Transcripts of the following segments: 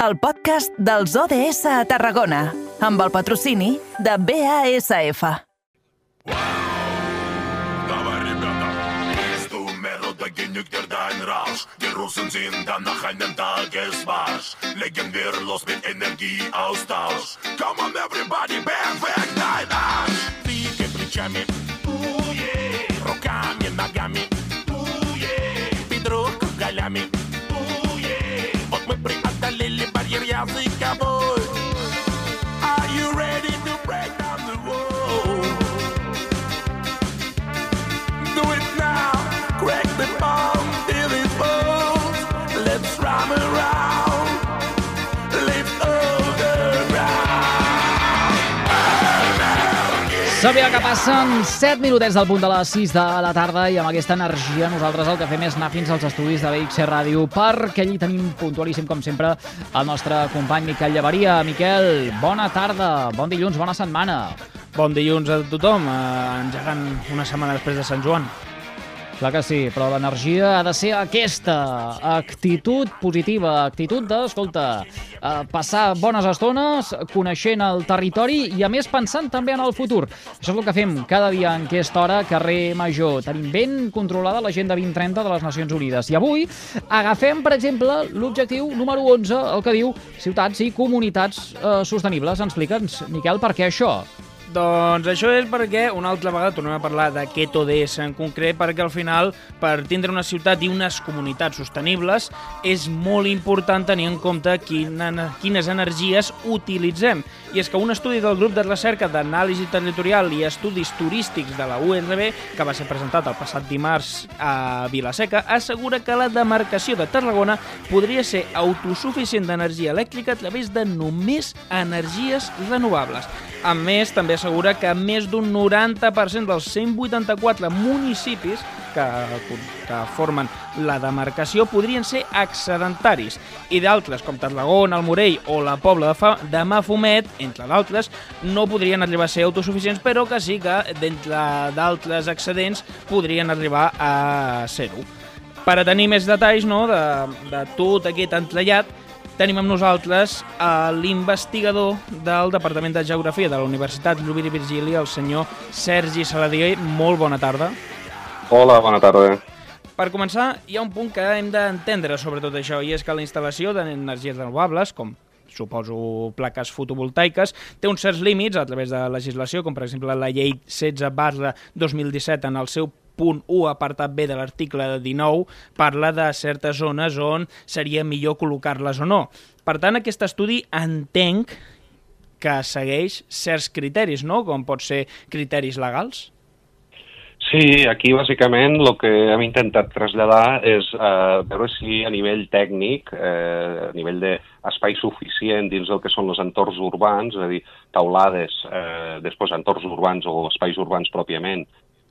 el podcast dels ODS a Tarragona, amb el patrocini de BASF. Давай, ребята, du Mero, dagegen nüchtern dein Rausch. Die Russen sind dann nach einem Tagesmarsch. Legen wir los mit Energieaustausch. Come on, everybody, perfect, dein Arsch. Двигай плечами, ooh yeah. Руками, ногами, ooh yeah. Бедро кругалями, ooh Lilli Berger, jag fikar. Sabia que passen 7 minutets del punt de les 6 de la tarda i amb aquesta energia nosaltres el que fem és anar fins als estudis de BXC Ràdio perquè allí tenim puntualíssim, com sempre, el nostre company Miquel Llevaria. Miquel, bona tarda, bon dilluns, bona setmana. Bon dilluns a tothom, eh, engegant una setmana després de Sant Joan. Clar que sí, però l'energia ha de ser aquesta, actitud positiva, actitud de, escolta, eh, passar bones estones, coneixent el territori i, a més, pensant també en el futur. Això és el que fem cada dia en aquesta hora, carrer Major. Tenim ben controlada l'agenda 2030 de les Nacions Unides. I avui agafem, per exemple, l'objectiu número 11, el que diu ciutats i comunitats eh, sostenibles. Explica'ns, Miquel, per què això? Doncs això és perquè una altra vegada tornem a parlar d'aquest ODS en concret perquè al final per tindre una ciutat i unes comunitats sostenibles és molt important tenir en compte quina, quines energies utilitzem. I és que un estudi del grup de recerca d'anàlisi territorial i estudis turístics de la USB, que va ser presentat el passat dimarts a Vilaseca, assegura que la demarcació de Tarragona podria ser autosuficient d'energia elèctrica a través de només energies renovables. A més, també assegura que més d'un 90% dels 184 municipis que, que formen la demarcació podrien ser excedentaris i d'altres, com Tarragona, el Morell o la Pobla de, Fa de Mafumet, entre d'altres, no podrien arribar a ser autosuficients, però que sí que d'entre d'altres excedents podrien arribar a ser-ho. Per a tenir més detalls no, de, de tot aquest entrellat, tenim amb nosaltres l'investigador del Departament de Geografia de la Universitat Rovira i Virgili, el senyor Sergi Saladier. Molt bona tarda. Hola, bona tarda. Per començar, hi ha un punt que hem d'entendre sobre tot això, i és que la instal·lació d'energies renovables, com suposo plaques fotovoltaiques, té uns certs límits a través de legislació, com per exemple la llei 16 barra 2017 en el seu punt 1, apartat B de l'article 19, parla de certes zones on seria millor col·locar-les o no. Per tant, aquest estudi entenc que segueix certs criteris, no? Com pot ser criteris legals? Sí, aquí bàsicament el que hem intentat traslladar és eh, veure si a nivell tècnic, eh, a nivell d'espai suficient dins del que són els entorns urbans, és a dir, taulades, eh, després entorns urbans o espais urbans pròpiament,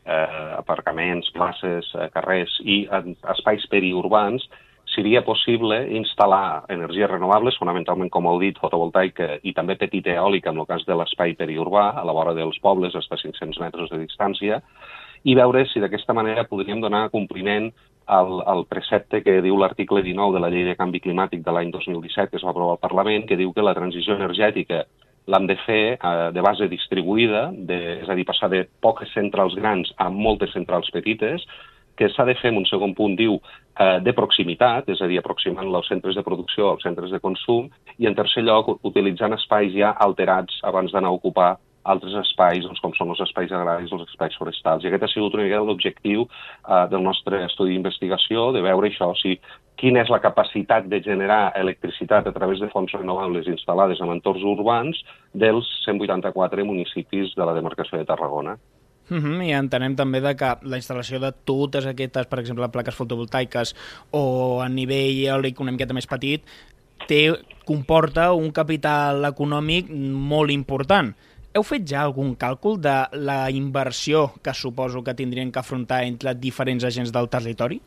eh, aparcaments, places, eh, carrers i en, espais periurbans, seria possible instal·lar energies renovables, fonamentalment, com heu dit, fotovoltaica i també petita eòlica, en el cas de l'espai periurbà, a la vora dels pobles, fins a 500 metres de distància, i veure si d'aquesta manera podríem donar compliment al, al precepte que diu l'article 19 de la Llei de Canvi Climàtic de l'any 2017, que es va aprovar al Parlament, que diu que la transició energètica l'hem de fer eh, de base distribuïda, de, és a dir, passar de poques centrals grans a moltes centrals petites, que s'ha de fer, en un segon punt, diu, eh, de proximitat, és a dir, aproximant els centres de producció als centres de consum, i en tercer lloc, utilitzant espais ja alterats abans d'anar a ocupar altres espais, doncs, com són els espais agraris, els espais forestals. I aquest ha sigut una mica l'objectiu eh, del nostre estudi d'investigació, de veure això, si quina és la capacitat de generar electricitat a través de fonts renovables instal·lades en entorns urbans dels 184 municipis de la demarcació de Tarragona. Uh -huh, I entenem també de que la instal·lació de totes aquestes, per exemple, plaques fotovoltaiques o a nivell eòlic una miqueta més petit, té, comporta un capital econòmic molt important. Heu fet ja algun càlcul de la inversió que suposo que tindrien que afrontar entre diferents agents del territori?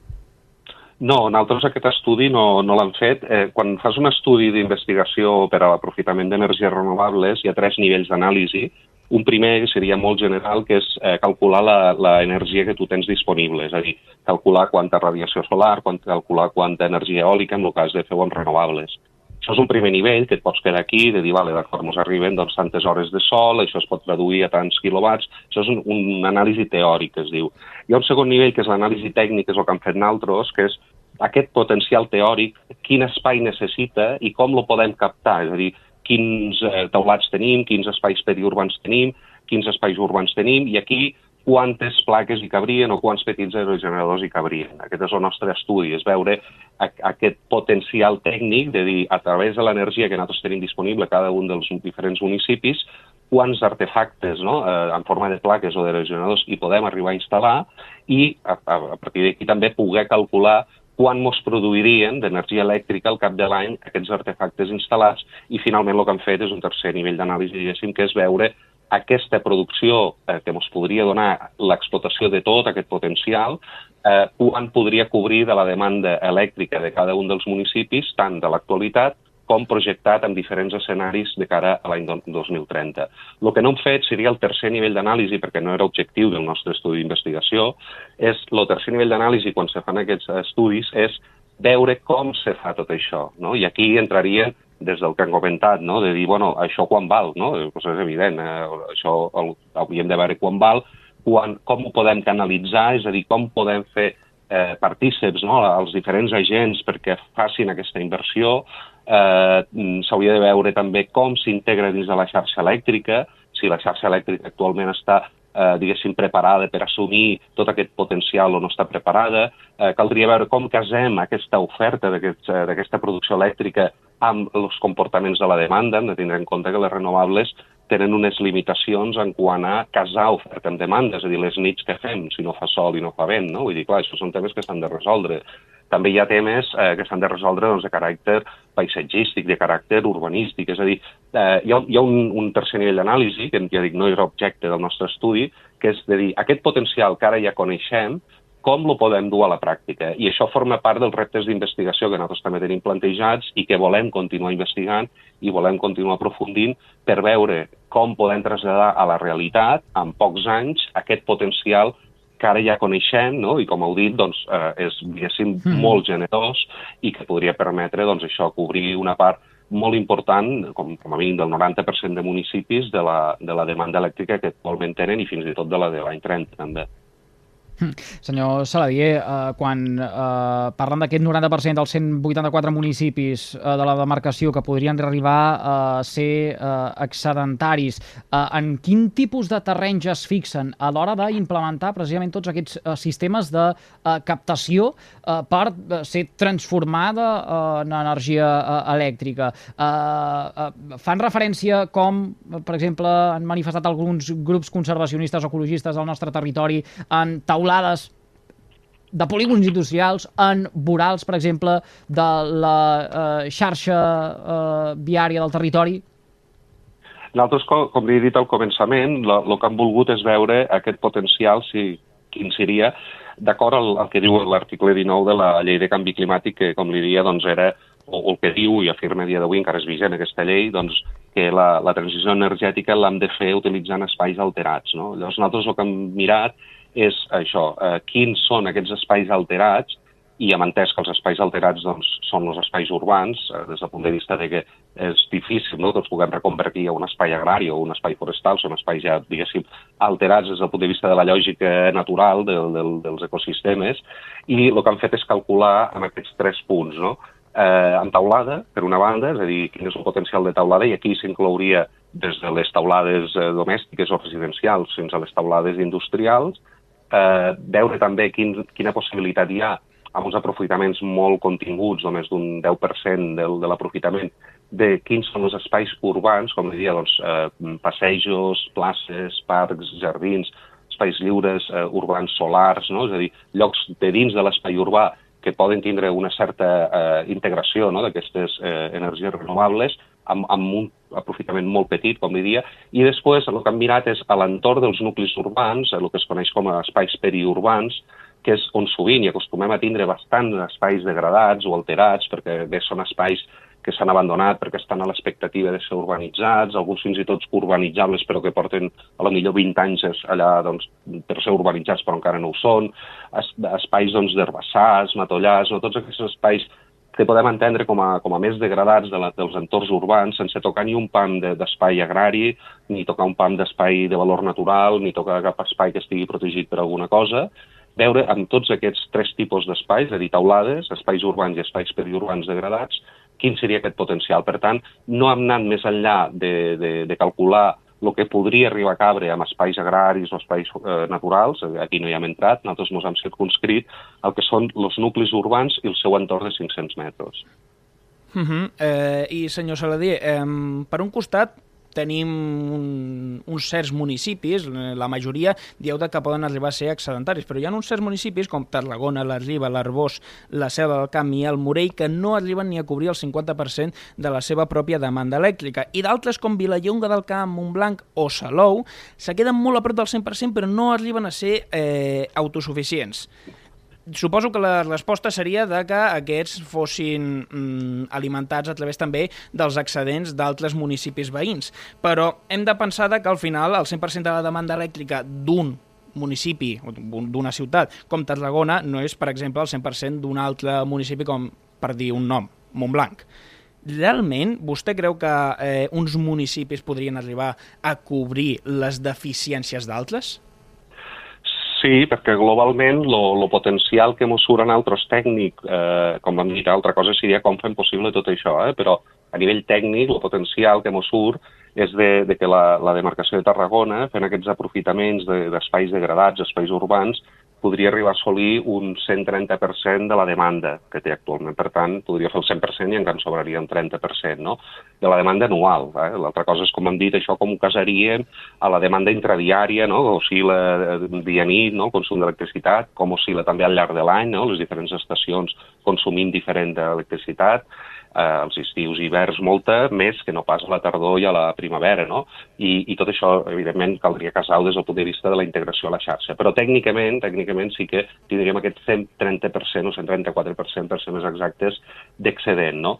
No, nosaltres aquest estudi no, no l'han fet. Eh, quan fas un estudi d'investigació per a l'aprofitament d'energies renovables, hi ha tres nivells d'anàlisi. Un primer seria molt general, que és eh, calcular l'energia que tu tens disponible, és a dir, calcular quanta radiació solar, quant, calcular quanta energia eòlica, en el cas de fer bons renovables. Això és un primer nivell que et pots quedar aquí, de dir, vale, d'acord, ens arriben doncs, tantes hores de sol, això es pot traduir a tants quilowatts, això és un, un anàlisi teòric, es diu. Hi ha un segon nivell, que és l'anàlisi tècnic, que és el que han fet naltros, que és aquest potencial teòric, quin espai necessita i com lo podem captar, és a dir, quins eh, taulats tenim, quins espais periurbans tenim, quins espais urbans tenim, i aquí quantes plaques hi cabrien o quants petits aerogeneradors hi cabrien. Aquest és el nostre estudi, és veure aquest potencial tècnic de dir, a través de l'energia que nosaltres tenim disponible a cada un dels diferents municipis, quants artefactes no, eh, en forma de plaques o d'aerogeneradors hi podem arribar a instal·lar i a, a, partir d'aquí també poder calcular quan mos produirien d'energia elèctrica al cap de l'any aquests artefactes instal·lats i finalment el que han fet és un tercer nivell d'anàlisi, diguéssim, que és veure aquesta producció eh, que ens podria donar l'explotació de tot aquest potencial, eh, quan podria cobrir de la demanda elèctrica de cada un dels municipis, tant de l'actualitat com projectat en diferents escenaris de cara a l'any 2030. El que no hem fet seria el tercer nivell d'anàlisi, perquè no era objectiu del nostre estudi d'investigació, és el tercer nivell d'anàlisi, quan se fan aquests estudis, és veure com se fa tot això. No? I aquí entraria des del que han comentat, no? de dir, bueno, això quan val, no? Pues és evident, eh? això el, hauríem de veure quan val, quan, com ho podem canalitzar, és a dir, com podem fer eh, partíceps no? als diferents agents perquè facin aquesta inversió, eh, s'hauria de veure també com s'integra dins de la xarxa elèctrica, si la xarxa elèctrica actualment està eh, diguéssim, preparada per assumir tot aquest potencial o no està preparada. Eh, caldria veure com casem aquesta oferta eh, d'aquesta aquest, producció elèctrica amb els comportaments de la demanda. Hem de tindre en compte que les renovables tenen unes limitacions en quant a casar oferta amb demanda, és a dir, les nits que fem, si no fa sol i no fa vent, no? Vull dir, clar, això són temes que s'han de resoldre. També hi ha temes eh, que s'han de resoldre doncs, de caràcter paisatgístic, de caràcter urbanístic, és a dir, eh, hi ha, hi ha un, un tercer nivell d'anàlisi, que ja dic, no era objecte del nostre estudi, que és de dir, aquest potencial que ara ja coneixem, com lo podem dur a la pràctica. I això forma part dels reptes d'investigació que nosaltres també tenim plantejats i que volem continuar investigant i volem continuar aprofundint per veure com podem traslladar a la realitat, en pocs anys, aquest potencial que ara ja coneixem, no? i com heu dit, doncs, eh, és, diguéssim, mm. molt generós i que podria permetre, doncs, això, cobrir una part molt important, com, com a mínim del 90% de municipis, de la, de la demanda elèctrica que actualment tenen i fins i tot de la de l'any 30, també. Senyor Saladier, eh, quan eh, parlen d'aquest 90% dels 184 municipis eh, de la demarcació que podrien arribar a ser eh, excedentaris, eh, en quin tipus de terrenys es fixen a l'hora d'implementar precisament tots aquests eh, sistemes de eh, captació eh, per eh, ser transformada eh, en energia eh, elèctrica? Eh, eh, fan referència com, per exemple, han manifestat alguns grups conservacionistes o ecologistes del nostre territori en taular teulades de polígons industrials en vorals, per exemple, de la eh, xarxa eh, viària del territori? Nosaltres, com, com he dit al començament, el que hem volgut és veure aquest potencial, si, quin seria, d'acord al, al que diu l'article 19 de la llei de canvi climàtic, que, com li diria, doncs era, o, el que diu i afirma dia d'avui, encara és vigent aquesta llei, doncs que la, la transició energètica l'hem de fer utilitzant espais alterats. No? Llavors, nosaltres el que hem mirat és això, eh, quins són aquests espais alterats i hem entès que els espais alterats doncs, són els espais urbans, eh, des del punt de vista de que és difícil no? els puguem reconvertir a un espai agrari o un espai forestal, són espais ja, diguéssim, alterats des del punt de vista de la lògica natural del, del, dels ecosistemes, i el que han fet és calcular en aquests tres punts, no? eh, en taulada, per una banda, és a dir, quin és el potencial de taulada, i aquí s'inclouria des de les taulades eh, domèstiques o residencials fins a les taulades industrials, eh, veure també quin, quina possibilitat hi ha amb uns aprofitaments molt continguts, només d'un 10% del, de l'aprofitament, de quins són els espais urbans, com diria, doncs, eh, passejos, places, parcs, jardins, espais lliures, eh, urbans solars, no? és a dir, llocs de dins de l'espai urbà que poden tindre una certa eh, integració no? d'aquestes eh, energies renovables amb, amb un aprofitament molt petit, com diria, i després el que han mirat és a l'entorn dels nuclis urbans, el que es coneix com a espais periurbans, que és on sovint i acostumem a tindre bastants espais degradats o alterats, perquè bé són espais que s'han abandonat perquè estan a l'expectativa de ser urbanitzats, alguns fins i tot urbanitzables però que porten a la millor 20 anys allà doncs, per ser urbanitzats però encara no ho són, es, espais doncs, d'herbassars, matollars, no? tots aquests espais que podem entendre com a, com a més degradats de la, dels entorns urbans, sense tocar ni un pam d'espai de, agrari, ni tocar un pam d'espai de valor natural, ni tocar cap espai que estigui protegit per alguna cosa, veure amb tots aquests tres tipus d'espais, és a dir, taulades, espais urbans i espais periurbans degradats, quin seria aquest potencial. Per tant, no hem anat més enllà de, de, de calcular el que podria arribar a cabre amb espais agraris o espais eh, naturals, aquí no hi hem entrat, nosaltres ens hem circunscrit el que són els nuclis urbans i el seu entorn de 500 metres. Uh -huh. eh, I, senyor Saladier, eh, per un costat, tenim un, uns certs municipis, la majoria dieu que poden arribar a ser excedentaris, però hi ha uns certs municipis com Tarragona, la Riba, l'Arbós, la Selva del Camp i el Morell que no arriben ni a cobrir el 50% de la seva pròpia demanda elèctrica i d'altres com Vilallonga del Camp, Montblanc o Salou se queden molt a prop del 100% però no arriben a ser eh, autosuficients. Suposo que la resposta seria de que aquests fossin mm, alimentats a través també dels excedents d'altres municipis veïns, però hem de pensar que al final el 100% de la demanda elèctrica d'un municipi, d'una ciutat com Tarragona, no és, per exemple, el 100% d'un altre municipi com, per dir un nom, Montblanc. Realment, vostè creu que eh, uns municipis podrien arribar a cobrir les deficiències d'altres? Sí, perquè globalment el potencial que ens surt en altres tècnic, eh, com vam dir, altra cosa seria com fem possible tot això, eh? però a nivell tècnic el potencial que ens surt és de, de que la, la demarcació de Tarragona, fent aquests aprofitaments d'espais de, degradats, espais urbans, podria arribar a assolir un 130% de la demanda que té actualment. Per tant, podria fer el 100% i encara en sobraria un 30%, no? De la demanda anual. Eh? L'altra cosa és, com hem dit, això com ho casaríem a la demanda intradiària, no? Oscil·la eh, dia-nit, no? el consum d'electricitat, com oscil·la també al llarg de l'any, no? Les diferents estacions consumint diferent d'electricitat eh, als estius i hiverns molta, més que no pas a la tardor i a la primavera, no? I, i tot això, evidentment, caldria casar-ho des del punt de vista de la integració a la xarxa. Però tècnicament, tècnicament sí que tindríem aquest 130% o 134%, per ser més exactes, d'excedent, no?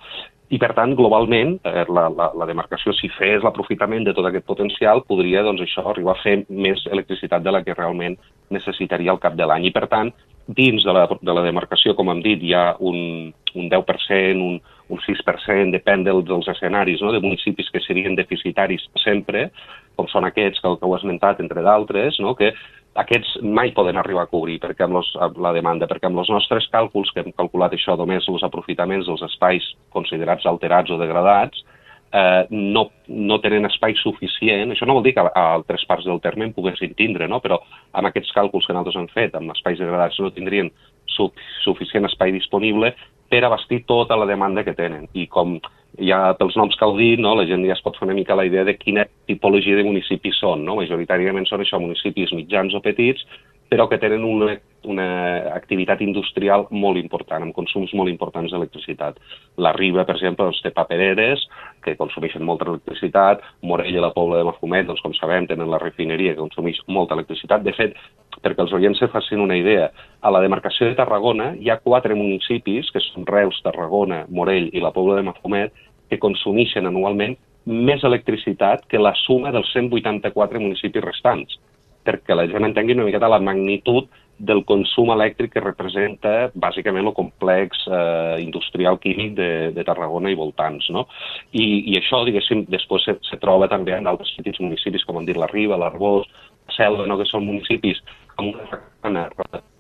I, per tant, globalment, eh, la, la, la demarcació, si fes l'aprofitament de tot aquest potencial, podria, doncs, això, arribar a fer més electricitat de la que realment necessitaria al cap de l'any. I, per tant, dins de la, de la demarcació, com hem dit, hi ha un, un 10%, un, un 6%, depèn del, dels escenaris, no? de municipis que serien deficitaris sempre, com són aquests que, que heu esmentat, entre d'altres, no? que aquests mai poden arribar a cobrir perquè amb, los, amb la demanda, perquè amb els nostres càlculs, que hem calculat això només els aprofitaments dels espais considerats alterats o degradats, eh, no, no tenen espai suficient. Això no vol dir que a, altres parts del terme en poguessin tindre, no? però amb aquests càlculs que nosaltres hem fet, amb espais degradats no tindrien su suficient espai disponible per abastir tota la demanda que tenen. I com ja pels noms heu dit, no, la gent ja es pot fer una mica la idea de quina tipologia de municipis són. No? Majoritàriament són això, municipis mitjans o petits, però que tenen una, una activitat industrial molt important, amb consums molt importants d'electricitat. La Riba, per exemple, doncs, té papereres, que consumeixen molta electricitat, Morella i la Pobla de Mafumet, doncs, com sabem, tenen la refineria que consumeix molta electricitat. De fet, perquè els oients se facin una idea, a la demarcació de Tarragona hi ha quatre municipis, que són Reus, Tarragona, Morell i la Pobla de Mafumet, que consumeixen anualment més electricitat que la suma dels 184 municipis restants perquè la gent entengui una miqueta la magnitud del consum elèctric que representa bàsicament el complex eh, industrial químic de, de Tarragona i voltants. No? I, I això, diguéssim, després se, se troba també en altres petits municipis, com han dit la Riba, l'Arbós, la Selva, no? que són municipis amb una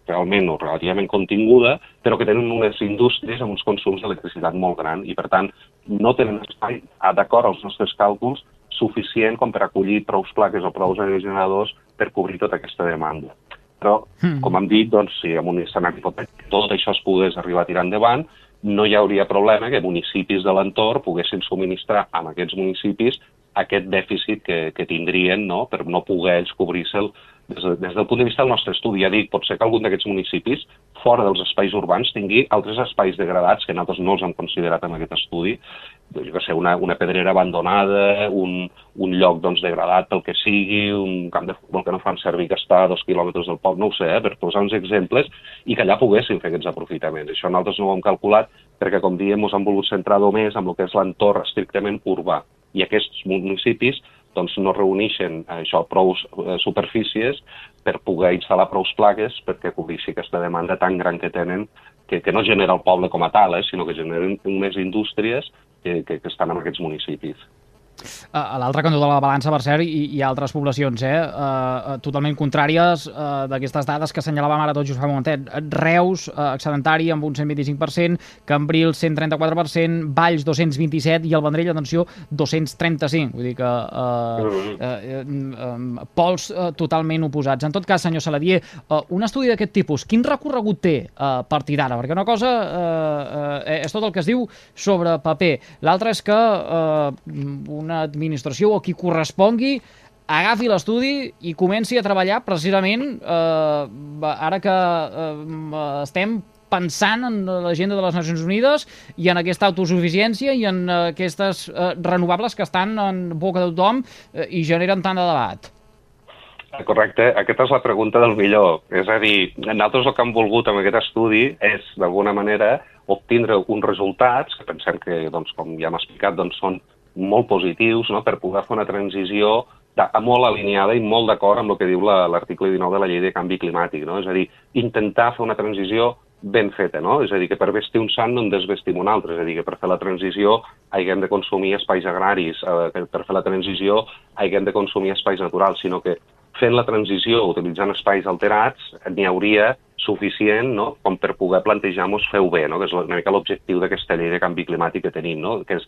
realment o relativament continguda, però que tenen unes indústries amb uns consums d'electricitat molt gran i, per tant, no tenen espai, d'acord als nostres càlculs, suficient com per acollir prou plaques o prou generadors per cobrir tota aquesta demanda. Però, mm. com hem dit, doncs, si amb un escenari hipotètic tot això es pogués arribar a tirar endavant, no hi hauria problema que municipis de l'entorn poguessin subministrar a aquests municipis aquest dèficit que, que tindrien no? per no poder ells cobrir-se'l des, de, des del punt de vista del nostre estudi. Ja dic, pot ser que algun d'aquests municipis, fora dels espais urbans, tingui altres espais degradats que nosaltres no els hem considerat en aquest estudi, jo que sé, una, una pedrera abandonada, un, un lloc doncs, degradat pel que sigui, un camp de futbol que no fan servir que està a dos quilòmetres del poble, no ho sé, eh, per posar uns exemples, i que allà poguessin fer aquests aprofitaments. Això nosaltres no ho hem calculat perquè, com diem, ens hem volgut centrar només en el que és l'entorn estrictament urbà. I aquests municipis doncs, no reuneixen això prou eh, superfícies per poder instal·lar prous plaques perquè cobreixi aquesta demanda tan gran que tenen que, que no genera el poble com a tal, eh, sinó que generen unes indústries que, que, que estan en aquests municipis. A l'altre cantó de la balança, per cert, hi, hi ha altres poblacions, eh? Uh, totalment contràries uh, d'aquestes dades que assenyalàvem ara tot just fa un momentet. Reus, uh, excedentari, amb un 125%, Cambril, 134%, Valls, 227%, i el Vendrell, atenció, 235%. Vull dir que uh, uh, uh, pols uh, totalment oposats. En tot cas, senyor Saladier, uh, un estudi d'aquest tipus, quin recorregut té uh, a partir d'ara? Perquè una cosa uh, uh, és tot el que es diu sobre paper. L'altra és que uh, una administració o qui correspongui agafi l'estudi i comenci a treballar precisament eh, ara que eh, estem pensant en l'agenda de les Nacions Unides i en aquesta autosuficiència i en aquestes eh, renovables que estan en boca de tothom eh, i generen tant de debat. Correcte, aquesta és la pregunta del millor. És a dir, nosaltres el que hem volgut amb aquest estudi és, d'alguna manera, obtindre uns resultats que pensem que, doncs, com ja hem explicat, doncs, són molt positius no? per poder fer una transició de, molt alineada i molt d'acord amb el que diu l'article la, 19 de la llei de canvi climàtic. No? És a dir, intentar fer una transició ben feta, no? És a dir, que per vestir un sant no en desvestim un altre, és a dir, que per fer la transició haguem de consumir espais agraris, eh, per fer la transició haguem de consumir espais naturals, sinó que fent la transició utilitzant espais alterats n'hi hauria suficient no? com per poder plantejar-nos fer-ho bé, no? que és una mica l'objectiu d'aquesta llei de canvi climàtic que tenim, no? que és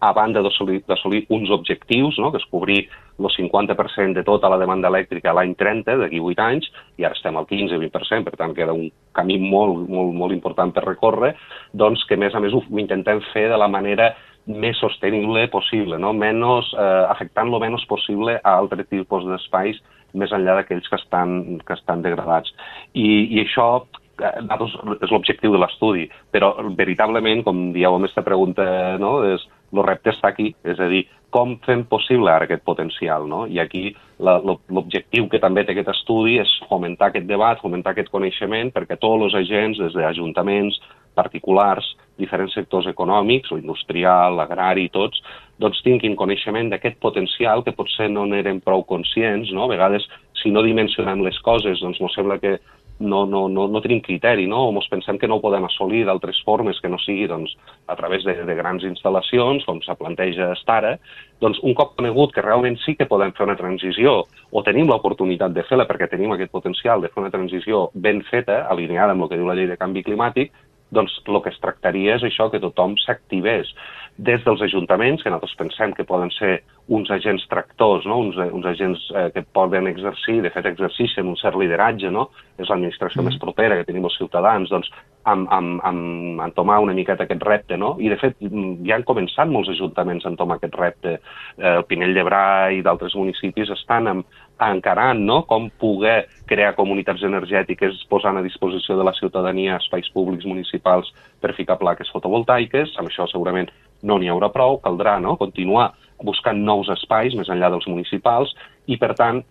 a banda d'assolir uns objectius, no? que és cobrir el 50% de tota la demanda elèctrica l'any 30, d'aquí 8 anys, i ara estem al 15-20%, per tant queda un camí molt, molt, molt important per recórrer, doncs que a més a més ho intentem fer de la manera més sostenible possible, no? menos, eh, afectant lo menys possible a altres tipus d'espais més enllà d'aquells que estan, que estan degradats. I, i això és l'objectiu de l'estudi, però veritablement, com dieu amb aquesta pregunta, no, és, el repte està aquí, és a dir, com fem possible ara aquest potencial, no? I aquí l'objectiu que també té aquest estudi és fomentar aquest debat, fomentar aquest coneixement, perquè tots els agents, des d'ajuntaments, particulars, diferents sectors econòmics, o industrial, agrari, tots, doncs tinguin coneixement d'aquest potencial que potser no n'eren prou conscients, no? A vegades, si no dimensionem les coses, doncs ens sembla que no, no, no, no tenim criteri, no? o ens pensem que no ho podem assolir d'altres formes que no sigui doncs, a través de, de grans instal·lacions, com se planteja ara, doncs un cop conegut que realment sí que podem fer una transició o tenim l'oportunitat de fer-la perquè tenim aquest potencial de fer una transició ben feta, alineada amb el que diu la llei de canvi climàtic, doncs el que es tractaria és això, que tothom s'activés des dels ajuntaments, que nosaltres pensem que poden ser uns agents tractors, no? uns, uns agents eh, que poden exercir, de fet exercici amb un cert lideratge, no? és l'administració mm. més propera que tenim els ciutadans, doncs amb, amb, amb amb entomar una miqueta aquest repte, no? I de fet ja han començat molts ajuntaments a entomar aquest repte. Eh, el Pinell de Brai i d'altres municipis estan amb, encarant no? com poder crear comunitats energètiques posant a disposició de la ciutadania espais públics municipals per ficar plaques fotovoltaiques. Amb això segurament no n'hi haurà prou, caldrà no? continuar buscant nous espais més enllà dels municipals i, per tant,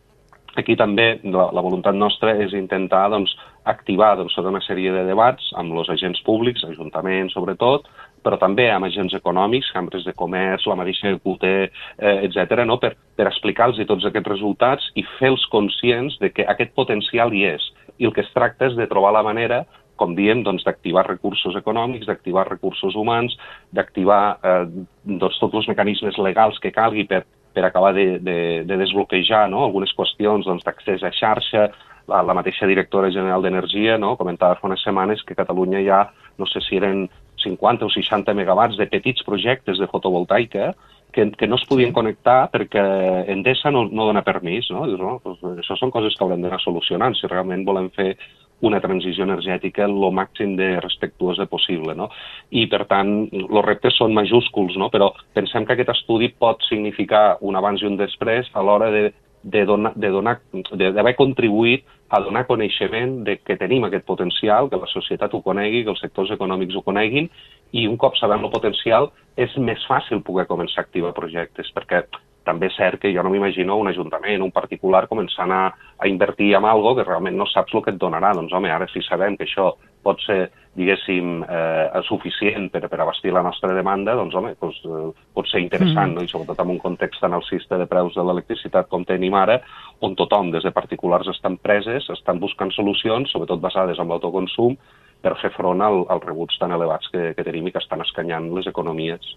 aquí també la, la voluntat nostra és intentar doncs, activar doncs, tota una sèrie de debats amb els agents públics, ajuntaments sobretot, però també amb agents econòmics, cambres de comerç, la mateixa QT, eh, etc, no? per, per explicar-los tots aquests resultats i fer-los conscients de que aquest potencial hi és. I el que es tracta és de trobar la manera com diem, doncs, d'activar recursos econòmics, d'activar recursos humans, d'activar eh, doncs, tots els mecanismes legals que calgui per, per acabar de, de, de desbloquejar no? algunes qüestions doncs, d'accés a xarxa, la, la mateixa directora general d'Energia no? comentava fa unes setmanes que a Catalunya hi ha, no sé si eren 50 o 60 megawatts de petits projectes de fotovoltaica que, que no es podien connectar perquè Endesa no, no dona permís. No? Dius, no? Pues això són coses que haurem d'anar solucionant si realment volem fer una transició energètica el màxim de respectuosa possible. No? I, per tant, els reptes són majúsculs, no? però pensem que aquest estudi pot significar un abans i un després a l'hora de de donar, de d'haver contribuït a donar coneixement de que tenim aquest potencial, que la societat ho conegui, que els sectors econòmics ho coneguin, i un cop sabem el potencial és més fàcil poder començar a activar projectes, perquè també és cert que jo no m'imagino un ajuntament, un particular, començant a, a invertir en algo que realment no saps el que et donarà. Doncs, home, ara sí sabem que això pot ser, diguéssim, eh, suficient per, per abastir la nostra demanda, doncs, home, doncs, eh, pot ser interessant, mm. no? i sobretot en un context tan alcista de preus de l'electricitat com tenim ara, on tothom, des de particulars estan preses, estan buscant solucions, sobretot basades en l'autoconsum, per fer front al, als rebuts tan elevats que, que tenim i que estan escanyant les economies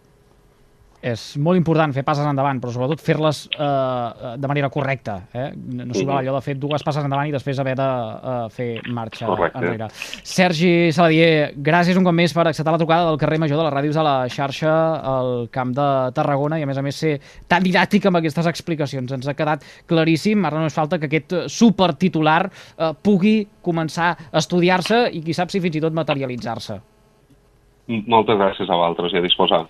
és molt important fer passes endavant, però sobretot fer-les eh, de manera correcta. Eh? No s'ho val allò de fer dues passes endavant i després haver de eh, fer marxa Correcte. enrere. Sergi Saladier, gràcies un cop més per acceptar la trucada del carrer Major de les ràdios a la xarxa al Camp de Tarragona i a més a més ser tan didàctic amb aquestes explicacions. Ens ha quedat claríssim, ara només falta que aquest supertitular eh, pugui començar a estudiar-se i qui sap si fins i tot materialitzar-se. Moltes gràcies a vosaltres i a disposar.